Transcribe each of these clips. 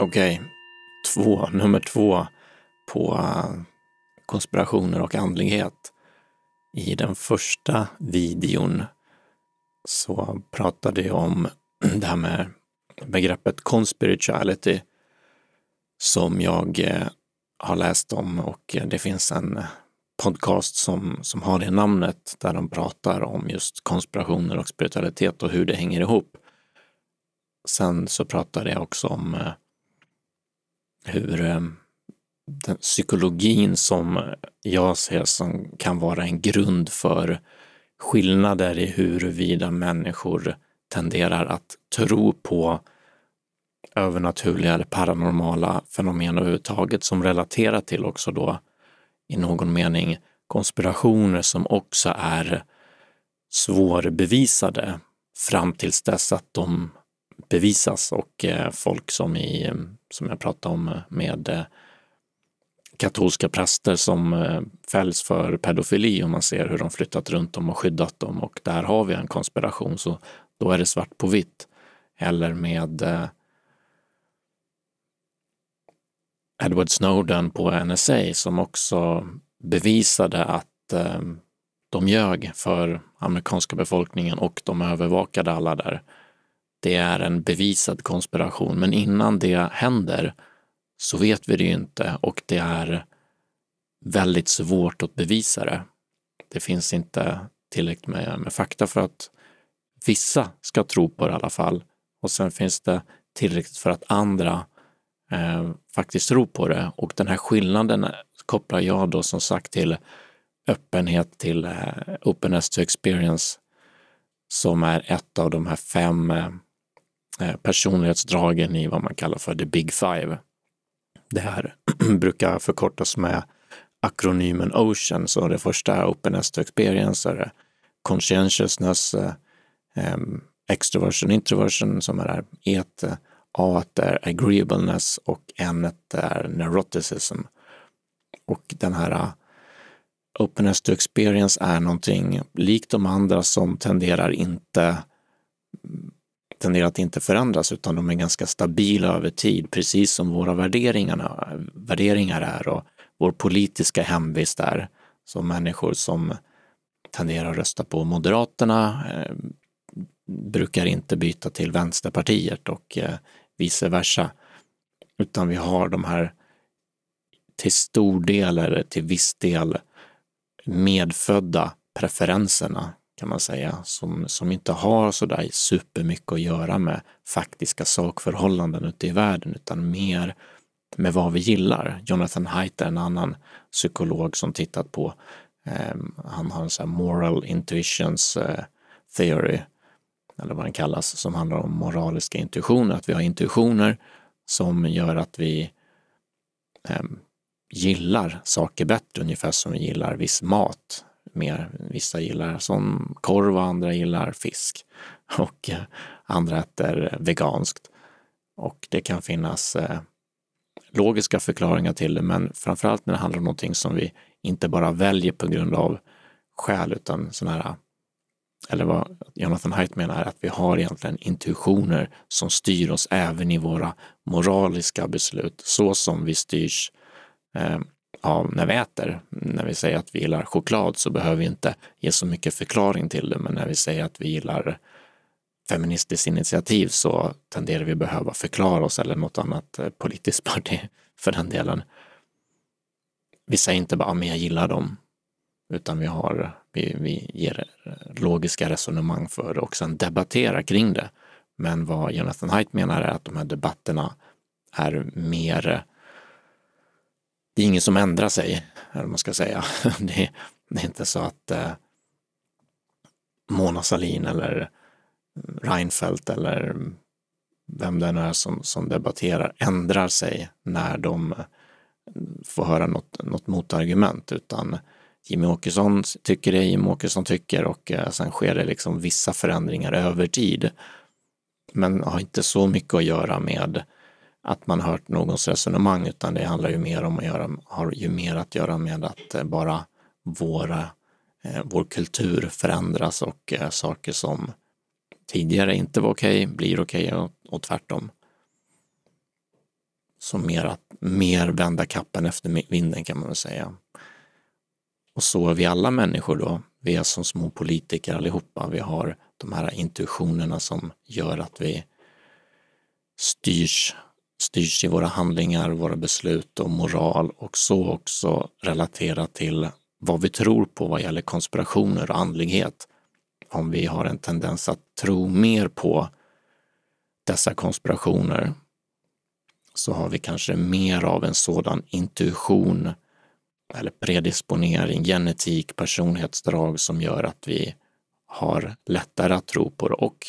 Okej, okay. två, nummer två på eh, konspirationer och andlighet. I den första videon så pratade jag om det här med begreppet conspirituality som jag eh, har läst om och eh, det finns en podcast som, som har det namnet där de pratar om just konspirationer och spiritualitet och hur det hänger ihop. Sen så pratade jag också om eh, hur eh, den psykologin som jag ser som kan vara en grund för skillnader i huruvida människor tenderar att tro på övernaturliga eller paranormala fenomen överhuvudtaget som relaterar till också då i någon mening konspirationer som också är svårbevisade fram tills dess att de bevisas och eh, folk som i, som jag pratade om med eh, katolska präster som eh, fälls för pedofili och man ser hur de flyttat runt dem och skyddat dem och där har vi en konspiration så då är det svart på vitt. Eller med Edward Snowden på NSA som också bevisade att eh, de ljög för amerikanska befolkningen och de övervakade alla där. Det är en bevisad konspiration, men innan det händer så vet vi det ju inte och det är väldigt svårt att bevisa det. Det finns inte tillräckligt med, med fakta för att vissa ska tro på det i alla fall och sen finns det tillräckligt för att andra eh, faktiskt tror på det. Och den här skillnaden kopplar jag då som sagt till öppenhet, till eh, openness to experience som är ett av de här fem eh, Eh, personlighetsdragen i vad man kallar för the big five. Det här brukar förkortas med akronymen OCEAN, så det första är openness to experience, är conscientiousness, eh, eh, extroversion, introversion som är et, A är agreeableness och N är neuroticism. Och den här openness to experience är någonting likt de andra som tenderar inte tenderar att inte förändras utan de är ganska stabila över tid, precis som våra värderingar, värderingar är och vår politiska hemvist är. Så människor som tenderar att rösta på Moderaterna eh, brukar inte byta till Vänsterpartiet och eh, vice versa. Utan vi har de här till stor del eller till viss del medfödda preferenserna kan man säga, som, som inte har sådär supermycket att göra med faktiska sakförhållanden ute i världen, utan mer med vad vi gillar. Jonathan Haidt är en annan psykolog som tittat på, eh, han har en sån här moral intuitions eh, theory, eller vad den kallas, som handlar om moraliska intuitioner, att vi har intuitioner som gör att vi eh, gillar saker bättre, ungefär som vi gillar viss mat mer. Vissa gillar som korv och andra gillar fisk och eh, andra äter veganskt. Och det kan finnas eh, logiska förklaringar till det, men framförallt när det handlar om någonting som vi inte bara väljer på grund av skäl, utan sådana här eller vad Jonathan Haidt menar är att vi har egentligen intuitioner som styr oss även i våra moraliska beslut, så som vi styrs eh, av när vi äter. När vi säger att vi gillar choklad så behöver vi inte ge så mycket förklaring till det, men när vi säger att vi gillar feministiskt initiativ så tenderar vi behöva förklara oss eller något annat eh, politiskt parti för den delen. Vi säger inte bara, men jag gillar dem, utan vi, har, vi, vi ger logiska resonemang för det och sen debatterar kring det. Men vad Jonathan Haidt menar är att de här debatterna är mer det är ingen som ändrar sig, eller man ska säga. Det är, det är inte så att eh, Mona Sahlin eller Reinfeldt eller vem det nu är som, som debatterar ändrar sig när de eh, får höra något, något motargument, utan Jimmy Åkesson tycker det Jimmy Åkesson tycker och eh, sen sker det liksom vissa förändringar över tid. Men har inte så mycket att göra med att man hört någons resonemang, utan det handlar ju mer om att göra, har ju mer att göra med att eh, bara våra, eh, vår kultur förändras och eh, saker som tidigare inte var okej okay, blir okej okay och, och tvärtom. Så mer, att, mer vända kappen efter vinden kan man väl säga. Och så är vi alla människor då. Vi är som små politiker allihopa. Vi har de här intuitionerna som gör att vi styrs, styrs i våra handlingar, våra beslut och moral och så också relaterat till vad vi tror på vad gäller konspirationer och andlighet. Om vi har en tendens att tro mer på dessa konspirationer så har vi kanske mer av en sådan intuition eller predisponering, genetik, personlighetsdrag som gör att vi har lättare att tro på det och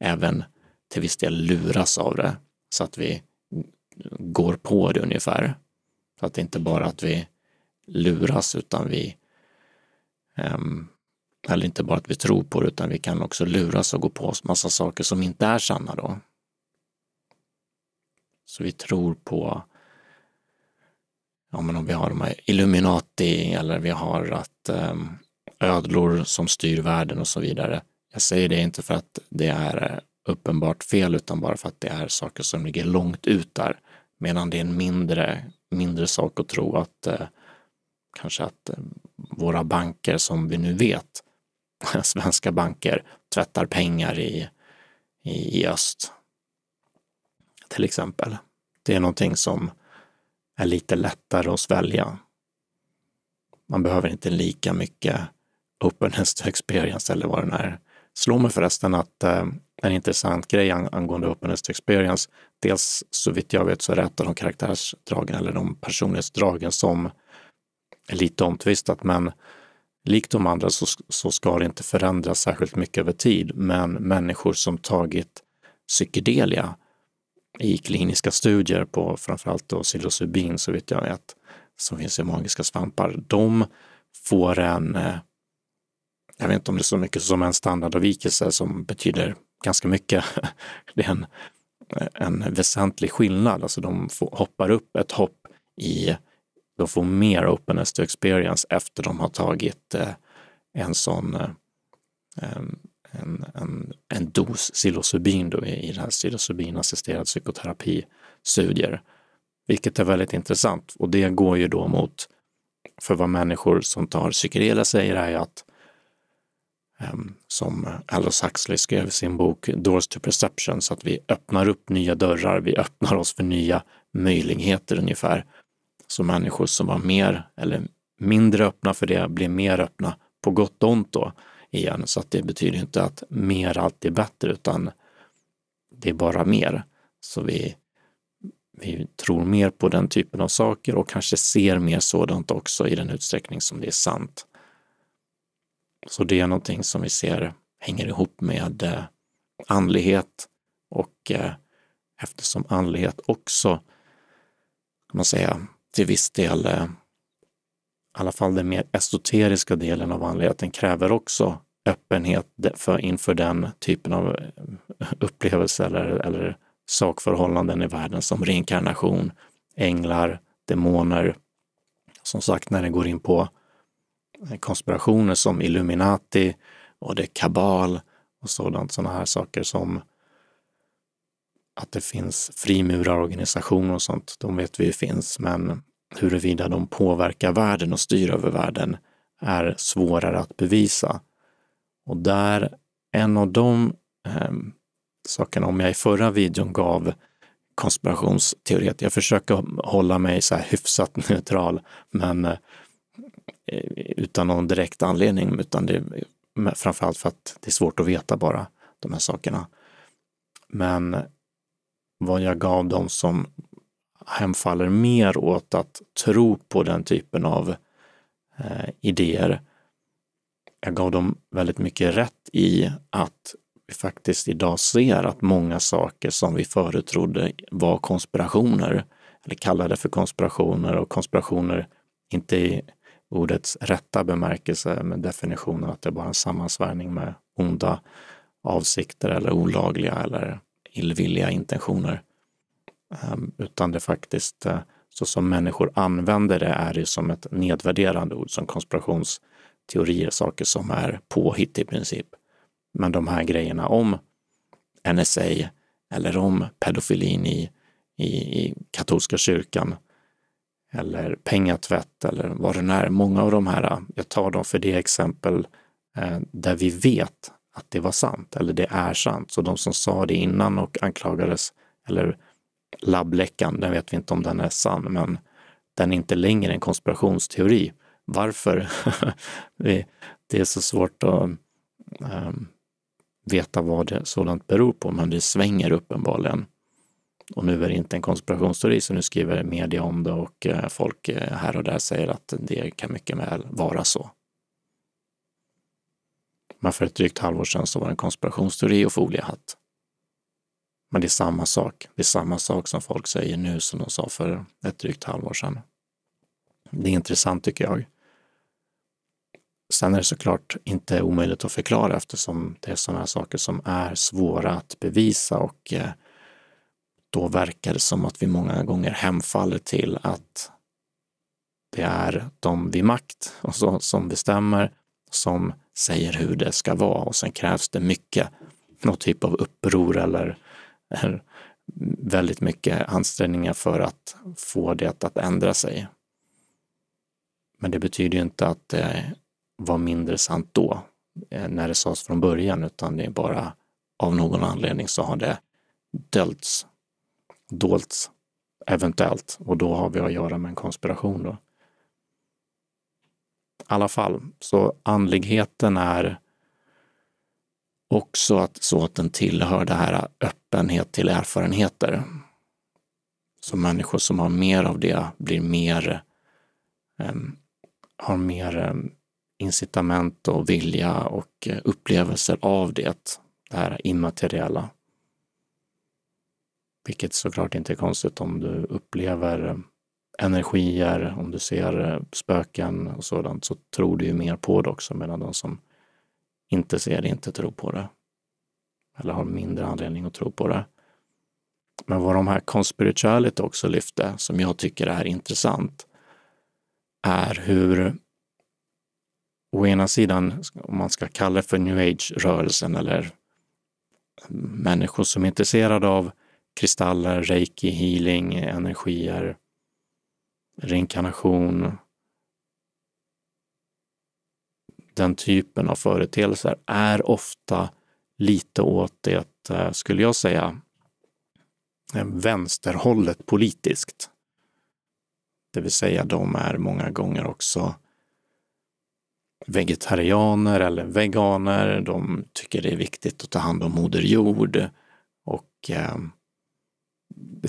även till viss del luras av det så att vi går på det ungefär. Så att det inte bara att vi luras utan vi um, eller inte bara att vi tror på det utan vi kan också luras och gå på oss massa saker som inte är sanna då. Så vi tror på ja, men om vi har de här Illuminati eller vi har att um, ödlor som styr världen och så vidare. Jag säger det inte för att det är uppenbart fel utan bara för att det är saker som ligger långt ut där. Medan det är en mindre, mindre sak att tro att eh, kanske att eh, våra banker som vi nu vet, svenska banker, tvättar pengar i, i, i öst. Till exempel. Det är någonting som är lite lättare att svälja. Man behöver inte lika mycket openness to experience eller vad den är. Slår mig förresten att eh, en intressant grej angående openness experience, dels så vitt jag vet så är det ett av de karaktärsdragen eller de personlighetsdragen som är lite omtvistat, men likt de andra så, så ska det inte förändras särskilt mycket över tid. Men människor som tagit psykedelia i kliniska studier på framförallt då psilocybin så vitt jag vet, som finns i magiska svampar, de får en, eh, jag vet inte om det är så mycket som en standardavvikelse som betyder ganska mycket. Det är en, en väsentlig skillnad, alltså de får, hoppar upp ett hopp i, de får mer openness to experience efter de har tagit eh, en sån eh, en, en, en dos psilocybin då i, i det här psilocybinassisterad psykoterapi-studier. Vilket är väldigt intressant och det går ju då mot, för vad människor som tar psykedelia säger är ju att Ehm, som Aldous Huxley skrev i sin bok Doors to Perception, så att vi öppnar upp nya dörrar, vi öppnar oss för nya möjligheter ungefär. Så människor som var mer eller mindre öppna för det blir mer öppna på gott och ont då igen. Så att det betyder inte att mer alltid är bättre, utan det är bara mer. Så vi, vi tror mer på den typen av saker och kanske ser mer sådant också i den utsträckning som det är sant. Så det är någonting som vi ser hänger ihop med eh, andlighet och eh, eftersom andlighet också, kan man säga, till viss del eh, i alla fall den mer esoteriska delen av andligheten kräver också öppenhet för, inför den typen av upplevelser eller, eller sakförhållanden i världen som reinkarnation, änglar, demoner. Som sagt, när det går in på konspirationer som Illuminati och det kabal och sådant, sådana här saker som att det finns frimurarorganisationer och sånt, de vet vi ju finns, men huruvida de påverkar världen och styr över världen är svårare att bevisa. Och där, en av de eh, sakerna, om jag i förra videon gav konspirationsteoret, jag försöker hålla mig så här hyfsat neutral, men eh, Eh, utan någon direkt anledning, utan det är framförallt för att det är svårt att veta bara de här sakerna. Men vad jag gav dem som hemfaller mer åt att tro på den typen av eh, idéer. Jag gav dem väldigt mycket rätt i att vi faktiskt idag ser att många saker som vi förut trodde var konspirationer, eller kallade för konspirationer och konspirationer, inte i ordets rätta bemärkelse med definitionen att det är bara en sammansvärjning med onda avsikter eller olagliga eller illvilliga intentioner. Ehm, utan det faktiskt, eh, så som människor använder det, är det som ett nedvärderande ord, som konspirationsteorier, saker som är påhitt i princip. Men de här grejerna om NSA eller om pedofilin i, i, i katolska kyrkan eller pengatvätt eller vad det nu är. Många av de här, jag tar dem för det exempel eh, där vi vet att det var sant eller det är sant. Så de som sa det innan och anklagades, eller labbläckan, den vet vi inte om den är sann, men den är inte längre en konspirationsteori. Varför? det är så svårt att um, veta vad det sådant beror på, men det svänger uppenbarligen. Och nu är det inte en konspirationsteori, så nu skriver media om det och eh, folk eh, här och där säger att det kan mycket väl vara så. Men för ett drygt halvår sedan så var det en konspirationsteori och foliehatt. Men det är samma sak. Det är samma sak som folk säger nu som de sa för ett drygt halvår sedan. Det är intressant tycker jag. Sen är det såklart inte omöjligt att förklara eftersom det är sådana saker som är svåra att bevisa och eh, då verkar det som att vi många gånger hemfaller till att det är de vid makt och så, som bestämmer, som säger hur det ska vara och sen krävs det mycket, någon typ av uppror eller, eller väldigt mycket ansträngningar för att få det att ändra sig. Men det betyder ju inte att det var mindre sant då, eh, när det sades från början, utan det är bara av någon anledning så har det döljts, dolts, eventuellt, och då har vi att göra med en konspiration då. I alla fall, så andligheten är också att, så att den tillhör det här öppenhet till erfarenheter. Så människor som har mer av det blir mer, um, har mer um, incitament och vilja och eh, upplevelser av det, det här immateriella. Vilket såklart inte är konstigt om du upplever eh, energier, om du ser eh, spöken och sådant, så tror du ju mer på det också, medan de som inte ser det inte tror på det. Eller har mindre anledning att tro på det. Men vad de här conspirituality också lyfte, som jag tycker är intressant, är hur å ena sidan, om man ska kalla det för new age-rörelsen eller mm, människor som är intresserade av kristaller, reiki, healing, energier, reinkarnation, den typen av företeelser är ofta lite åt det, eh, skulle jag säga, eh, vänsterhållet politiskt. Det vill säga, de är många gånger också vegetarianer eller veganer. De tycker det är viktigt att ta hand om Moder Jord och eh, det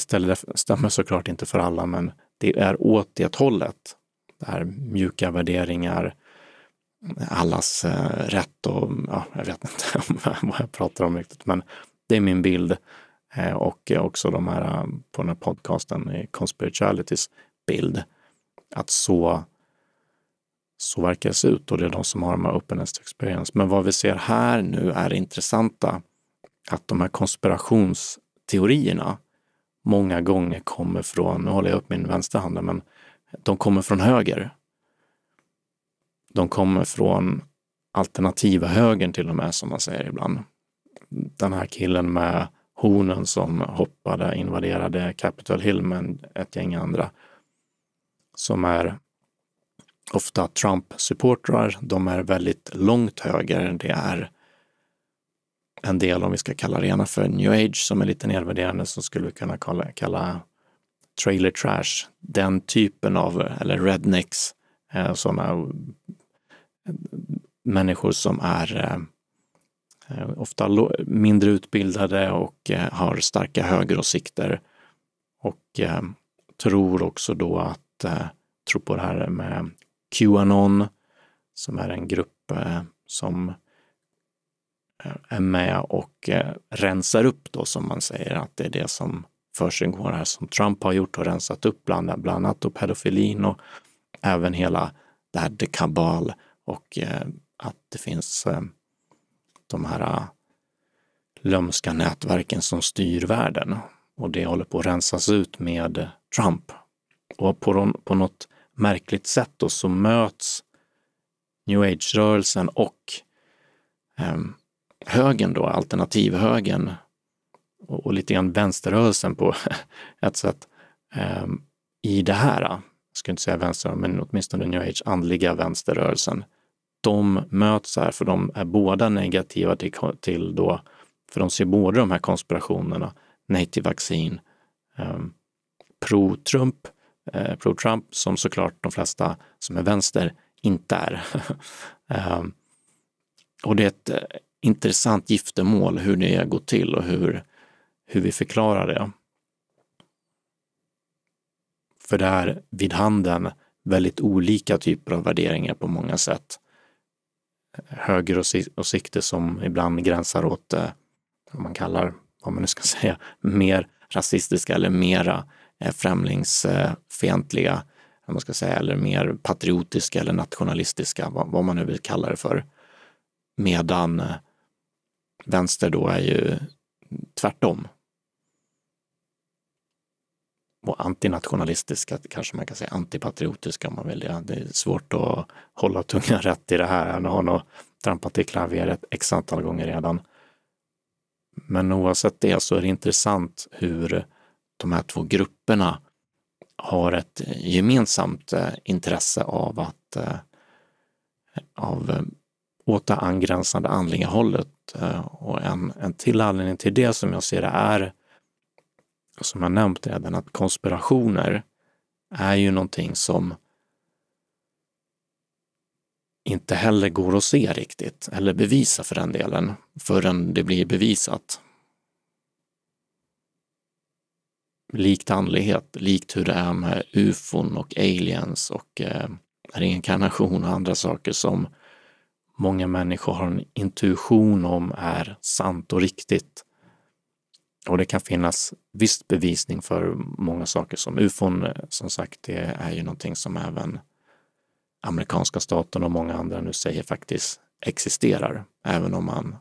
stämmer såklart inte för alla, men det är åt det hållet. Det här mjuka värderingar, allas eh, rätt och ja, jag vet inte vad jag pratar om riktigt, men det är min bild eh, och också de här eh, på den här podcasten, Conspiritualities bild, att så så verkar det se ut och det är de som har de här openness experience. Men vad vi ser här nu är det intressanta, att de här konspirationsteorierna många gånger kommer från, nu håller jag upp min vänstra hand, men de kommer från höger. De kommer från alternativa högern till och med, som man säger ibland. Den här killen med hornen som hoppade, invaderade Capitol Hill med ett gäng andra, som är ofta Trump-supportrar. De är väldigt långt höger. Det är en del, om vi ska kalla det ena för new age, som är lite nedvärderande, så skulle vi kunna kalla, kalla trailer trash. Den typen av, eller rednecks, eh, sådana eh, människor som är eh, eh ofta mindre utbildade och eh, har starka högeråsikter och eh, tror också då att, tror på det här med Qanon, som är en grupp eh, som Eh, är med och eh, rensar upp då, som man säger, att det är det som försiggår här, som Trump har gjort och rensat upp bland, bland annat och pedofilin och även hela det här dekabal och eh, att det finns de här lömska nätverken som styr världen. Och det håller på att rensas ut med Trump. Och på, på något märkligt sätt då, så möts new age-rörelsen och ehm, högen då, alternativhögen, och, och lite grann vänsterrörelsen på ett sätt um, i det här, eh, jag skulle inte säga vänster, men åtminstone new age, andliga vänsterrörelsen. De möts här för de är båda negativa till, till då, för de ser båda de här konspirationerna, nej till vaccin, um, ehm, pro-Trump, eh, pro-Trump som såklart de flesta som är vänster inte är. um, och det är ett eh, intressant giftermål hur det går till och hur, hur vi förklarar det. För det är vid handen väldigt olika typer av värderingar på många sätt. Högeråsikter som ibland gränsar åt eh, vad man kallar, vad man nu ska säga, mer rasistiska eller mera eh, främlingsfientliga, vad man ska säga, eller mer patriotiska eller nationalistiska, vad man nu vill kalla det för. Medan eh, vänster då är ju tvärtom. Och antinationalistiska kanske man kan säga, antipatriotiska om man vill det. Det är svårt att hålla tungan rätt i det här. Jag har nog trampat i klaveret x antal gånger redan. Men oavsett det så är det intressant hur de här två grupperna har ett gemensamt eh, intresse av att eh, av eh, åt det angränsande andliga hållet. Eh, och en, en till anledning till det som jag ser det är, som jag nämnt redan, att konspirationer är ju någonting som inte heller går att se riktigt, eller bevisa för den delen, förrän det blir bevisat. Likt andlighet, likt hur det är med ufon och aliens och eh, reinkarnation och andra saker som många människor har en intuition om är sant och riktigt. Och det kan finnas viss bevisning för många saker som ufon, eh, som sagt, det är ju någonting som även amerikanska staten och många andra nu säger faktiskt existerar, även om man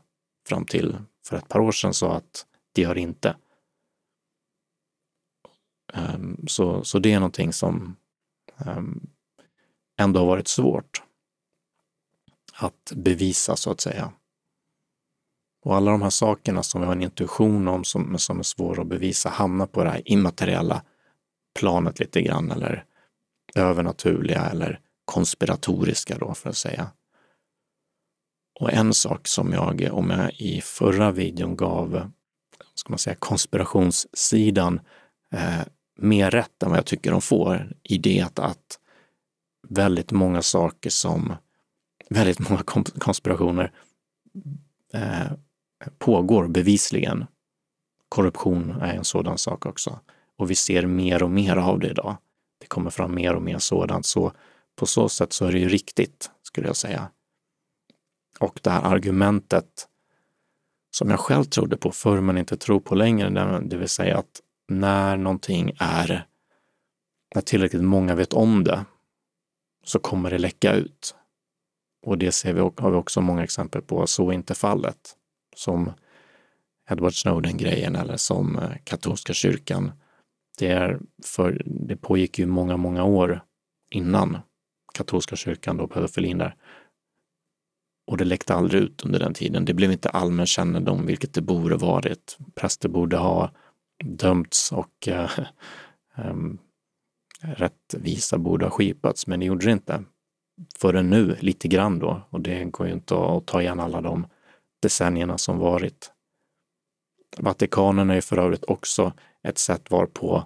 fram till för ett par år sedan sa att det gör inte. Ehm, så, så det är någonting som ehm, ändå har varit svårt att bevisa så att säga. Och alla de här sakerna som vi har en intuition om som, som är svåra att bevisa hamnar på det här immateriella planet lite grann eller övernaturliga eller konspiratoriska då för att säga. Och en sak som jag, om jag i förra videon gav, ska man säga, konspirationssidan eh, mer rätt än vad jag tycker de får i det att väldigt många saker som väldigt många konspirationer eh, pågår bevisligen. Korruption är en sådan sak också. Och vi ser mer och mer av det idag. Det kommer fram mer och mer sådant. Så på så sätt så är det ju riktigt, skulle jag säga. Och det här argumentet som jag själv trodde på förr men inte tror på längre, det vill säga att när någonting är, när tillräckligt många vet om det, så kommer det läcka ut. Och det ser vi, har vi också många exempel på, så är inte fallet. Som Edward Snowden-grejen eller som eh, katolska kyrkan. Det, är för, det pågick ju många, många år innan katolska kyrkan då pedofilin där. Och det läckte aldrig ut under den tiden. Det blev inte allmän kännedom, vilket det borde varit. Präster borde ha dömts och äh, äh, rättvisa borde ha skipats, men det gjorde det inte förrän nu, lite grann då. Och det går ju inte att ta igen alla de decennierna som varit. Vatikanen är ju för övrigt också ett sätt varpå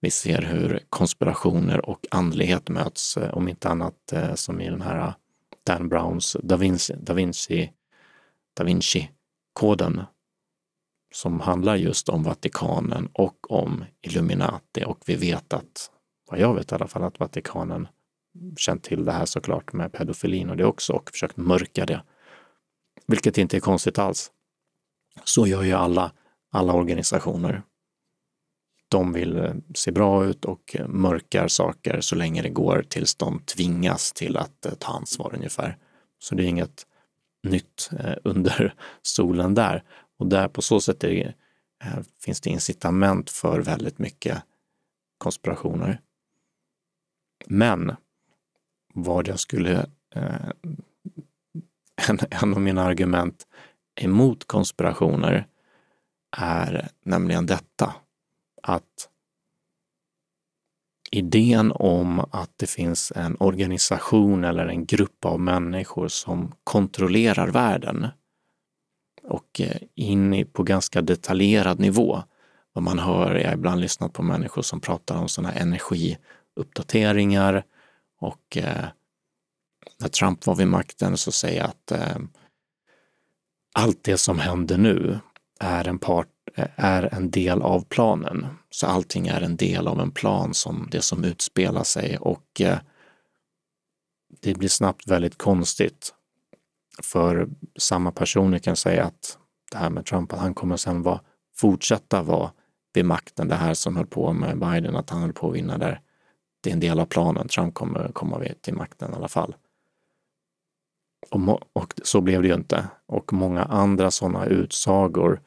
vi ser hur konspirationer och andlighet möts, eh, om inte annat eh, som i den här eh, Dan Browns Da Vinci, da Vinci, da Vinci-koden som handlar just om Vatikanen och om Illuminati och vi vet att, vad jag vet i alla fall, att Vatikanen känt till det här såklart med pedofilin och det också och försökt mörka det. Vilket inte är konstigt alls. Så gör ju alla, alla organisationer. De vill eh, se bra ut och eh, mörkar saker så länge det går tills de tvingas till att eh, ta ansvar ungefär. Så det är inget nytt under solen där. Och där på så sätt det, finns det incitament för väldigt mycket konspirationer. Men vad jag skulle... Eh, en, en av mina argument emot konspirationer är nämligen detta att idén om att det finns en organisation eller en grupp av människor som kontrollerar världen och eh, in på ganska detaljerad nivå. Vad man hör, jag har ibland lyssnat på människor som pratar om sådana energiuppdateringar och eh, när Trump var vid makten så säger jag att eh, allt det som händer nu är en, part, är en del av planen. Så allting är en del av en plan som det som utspelar sig och eh, det blir snabbt väldigt konstigt. För samma personer kan säga att det här med Trump, att han kommer sen vara, fortsätta vara vid makten. Det här som höll på med Biden, att han höll på att vinna där. Det är en del av planen. Trump kommer komma till makten i alla fall. Och, och, så blev det ju inte. Och många andra sådana utsagor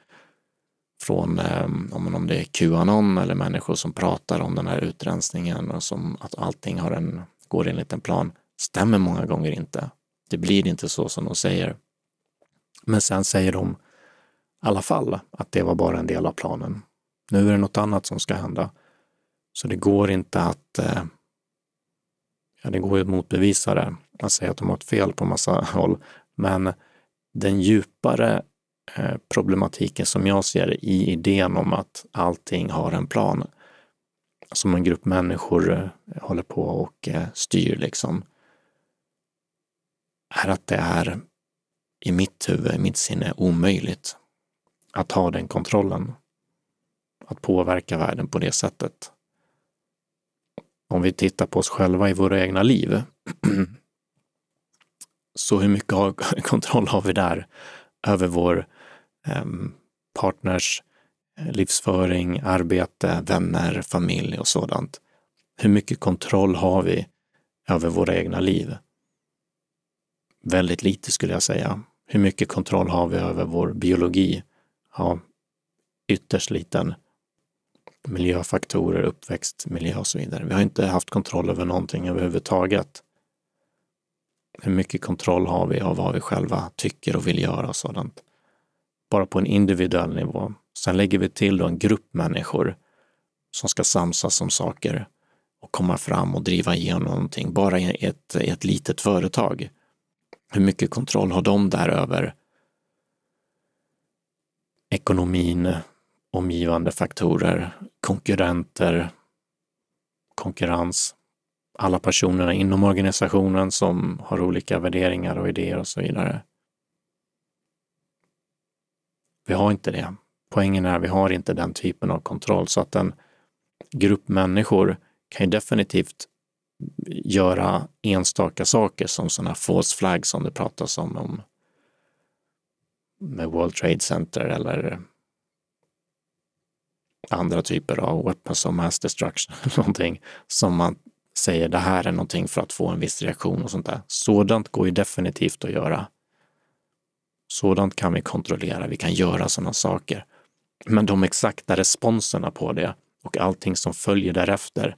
från eh, om det är Qanon eller människor som pratar om den här utrensningen och som att allting har en, går enligt en plan stämmer många gånger inte. Det blir inte så som de säger. Men sen säger de i alla fall att det var bara en del av planen. Nu är det något annat som ska hända. Så det går inte att eh, ja, det går ju att motbevisa det. att säga att de har ett fel på massa håll. Men den djupare eh, problematiken som jag ser i idén om att allting har en plan, som en grupp människor eh, håller på och styr liksom, är att det är i mitt huvud, i mitt sinne omöjligt att ha den kontrollen. Att påverka världen på det sättet om vi tittar på oss själva i våra egna liv, så hur mycket kontroll har vi där över vår ehm, eh, partners livsföring, arbete, vänner, familj och sådant? Hur mycket kontroll har vi över våra egna liv? Väldigt lite skulle jag säga. Hur mycket kontroll har vi över vår biologi? Ja, ytterst liten miljöfaktorer, uppväxtmiljö och så vidare. Vi har inte haft kontroll över någonting överhuvudtaget. Hur mycket kontroll har vi av vad vi själva tycker och vill göra och sådant? Bara på en individuell nivå. Sen lägger vi till då en grupp människor som ska samsas om saker och komma fram och driva igenom någonting, bara i ett, i ett litet företag. Hur mycket kontroll har de där över ekonomin, omgivande faktorer, konkurrenter, konkurrens, alla personerna inom organisationen som har olika värderingar och idéer och så vidare. Vi har inte det. Poängen är att vi har inte den typen av kontroll så att en grupp människor kan ju definitivt göra enstaka saker som sådana false flags som det pratas om, om med World Trade Center eller andra typer av weapons of mass destruction, någonting som man säger det här är någonting för att få en viss reaktion och sånt där. Sådant går ju definitivt att göra. Sådant kan vi kontrollera, vi kan göra sådana saker. Men de exakta responserna på det och allting som följer därefter,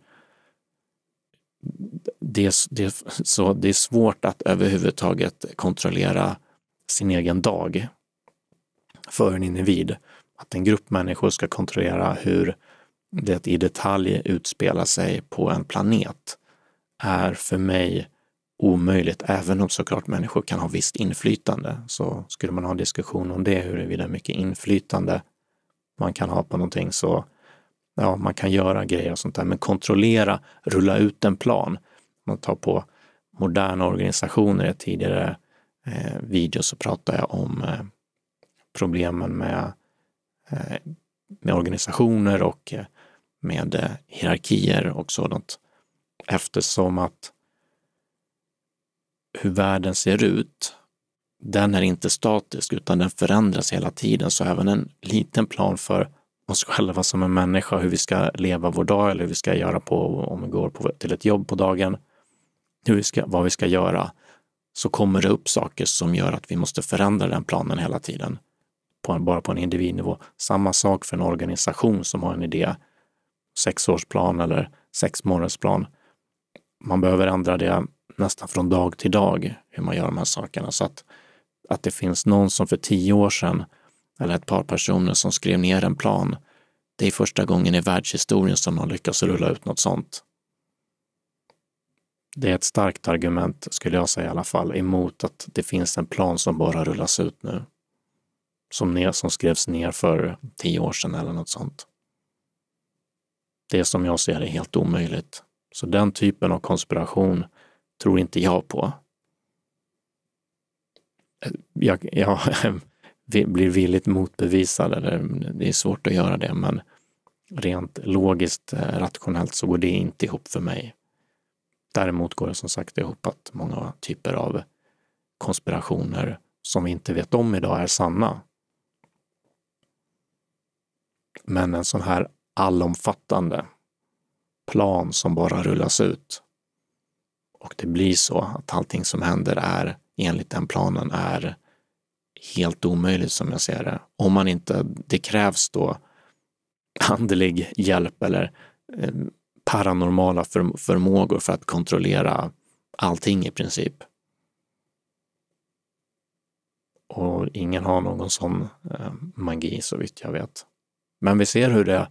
det, det, så det är svårt att överhuvudtaget kontrollera sin egen dag för en individ att en grupp människor ska kontrollera hur det i detalj utspelar sig på en planet är för mig omöjligt, även om såklart människor kan ha visst inflytande. Så skulle man ha en diskussion om det, huruvida mycket inflytande man kan ha på någonting, så ja, man kan göra grejer och sånt där, men kontrollera, rulla ut en plan. Man tar på moderna organisationer, i tidigare eh, video så pratade jag om eh, problemen med Eh, med organisationer och eh, med eh, hierarkier och sådant. Eftersom att hur världen ser ut, den är inte statisk utan den förändras hela tiden. Så även en liten plan för oss själva som en människa, hur vi ska leva vår dag eller hur vi ska göra på om vi går på, till ett jobb på dagen, hur vi ska, vad vi ska göra, så kommer det upp saker som gör att vi måste förändra den planen hela tiden på, bara på en individnivå. Samma sak för en organisation som har en idé, sexårsplan eller sexmånadersplan. Man behöver ändra det nästan från dag till dag, hur man gör de här sakerna. Så att, att det finns någon som för tio år sedan eller ett par personer som skrev ner en plan. Det är första gången i världshistorien som man lyckas rulla ut något sånt. Det är ett starkt argument, skulle jag säga i alla fall, emot att det finns en plan som bara rullas ut nu. Som, ner, som skrevs ner för tio år sedan eller något sånt. Det som jag ser är helt omöjligt. Så den typen av konspiration tror inte jag på. Jag, jag blir villigt motbevisad, eller det är svårt att göra det, men rent logiskt, eh, rationellt så går det inte ihop för mig. Däremot går det som sagt ihop att många typer av konspirationer som vi inte vet om idag är sanna. Men en sån här allomfattande plan som bara rullas ut och det blir så att allting som händer är enligt den planen är helt omöjligt som jag ser det. Om man inte, det krävs då andlig hjälp eller eh, paranormala förmågor för att kontrollera allting i princip. Och ingen har någon sån eh, magi så vitt jag vet. Men vi ser hur det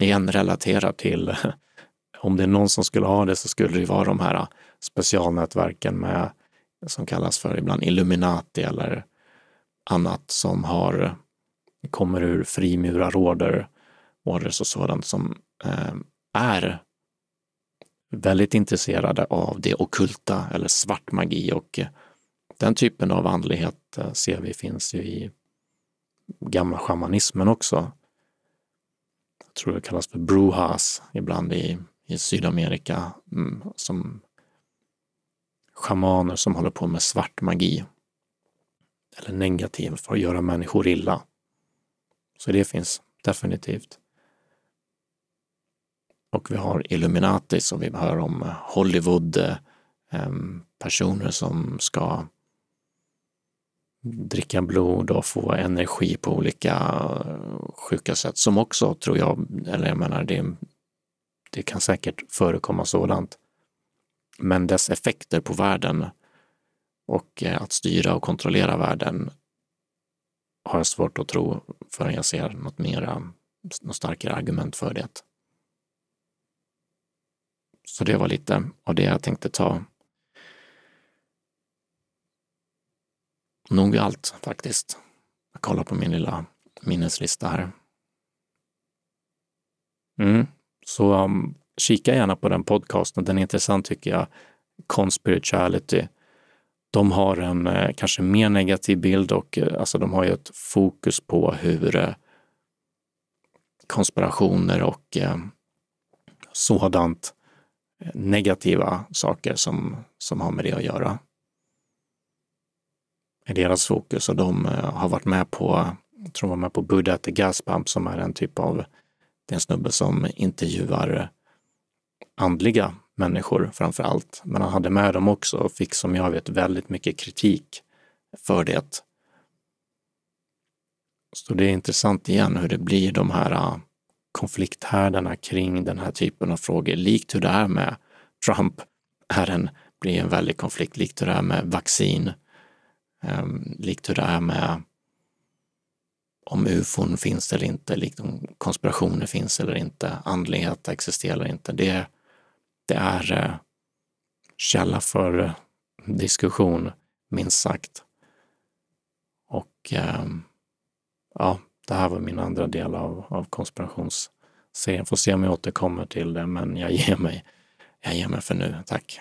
igen relaterar till, om det är någon som skulle ha det så skulle det vara de här specialnätverken med, som kallas för ibland Illuminati eller annat som har, kommer ur frimurarorder, orders och sådant som eh, är väldigt intresserade av det okulta eller svart magi och den typen av andlighet eh, ser vi finns ju i gamla shamanismen också. Tror det kallas för brujas ibland i, i Sydamerika mm, som schamaner som håller på med svart magi eller negativ för att göra människor illa. Så det finns definitivt. Och vi har Illuminati som vi hör om eh, Hollywood, eh, personer som ska dricka blod och få energi på olika eh, sjuka sätt som också tror jag, eller jag menar det, det kan säkert förekomma sådant. Men dess effekter på världen och eh, att styra och kontrollera världen har jag svårt att tro förrän jag ser något mera, eh, något starkare argument för det. Så det var lite av det jag tänkte ta. Nog allt faktiskt. Jag kollar på min lilla minneslista här. Mm. Så um, kika gärna på den podcasten. Den är intressant tycker jag. Conspirituality. De har en eh, kanske mer negativ bild och eh, alltså de har ju ett fokus på hur eh, konspirationer och eh, sådant eh, negativa saker som, som har med det att göra är deras fokus och de eh, har varit med på, jag tror de var med på Buddha at the Gas Pump som är en typ av, det är en snubbe som intervjuar andliga människor framför allt. Men han hade med dem också och fick som jag vet väldigt mycket kritik för det. Så det är intressant igen hur det blir de här eh, konflikthärdarna kring den här typen av frågor, likt hur det är med Trump, är en, blir en väldig konflikt, likt hur det är med vaccin, Ehm, likt hur det är med om ufon finns eller inte, likt om konspirationer finns eller inte, andlighet existerar eller inte. Det, det är eh, källa för diskussion, minst sagt. Och ehm, ja, det här var min andra del av, av konspirationsserien. Får se om jag återkommer till det, men jag ger mig. Jag ger mig för nu. Tack!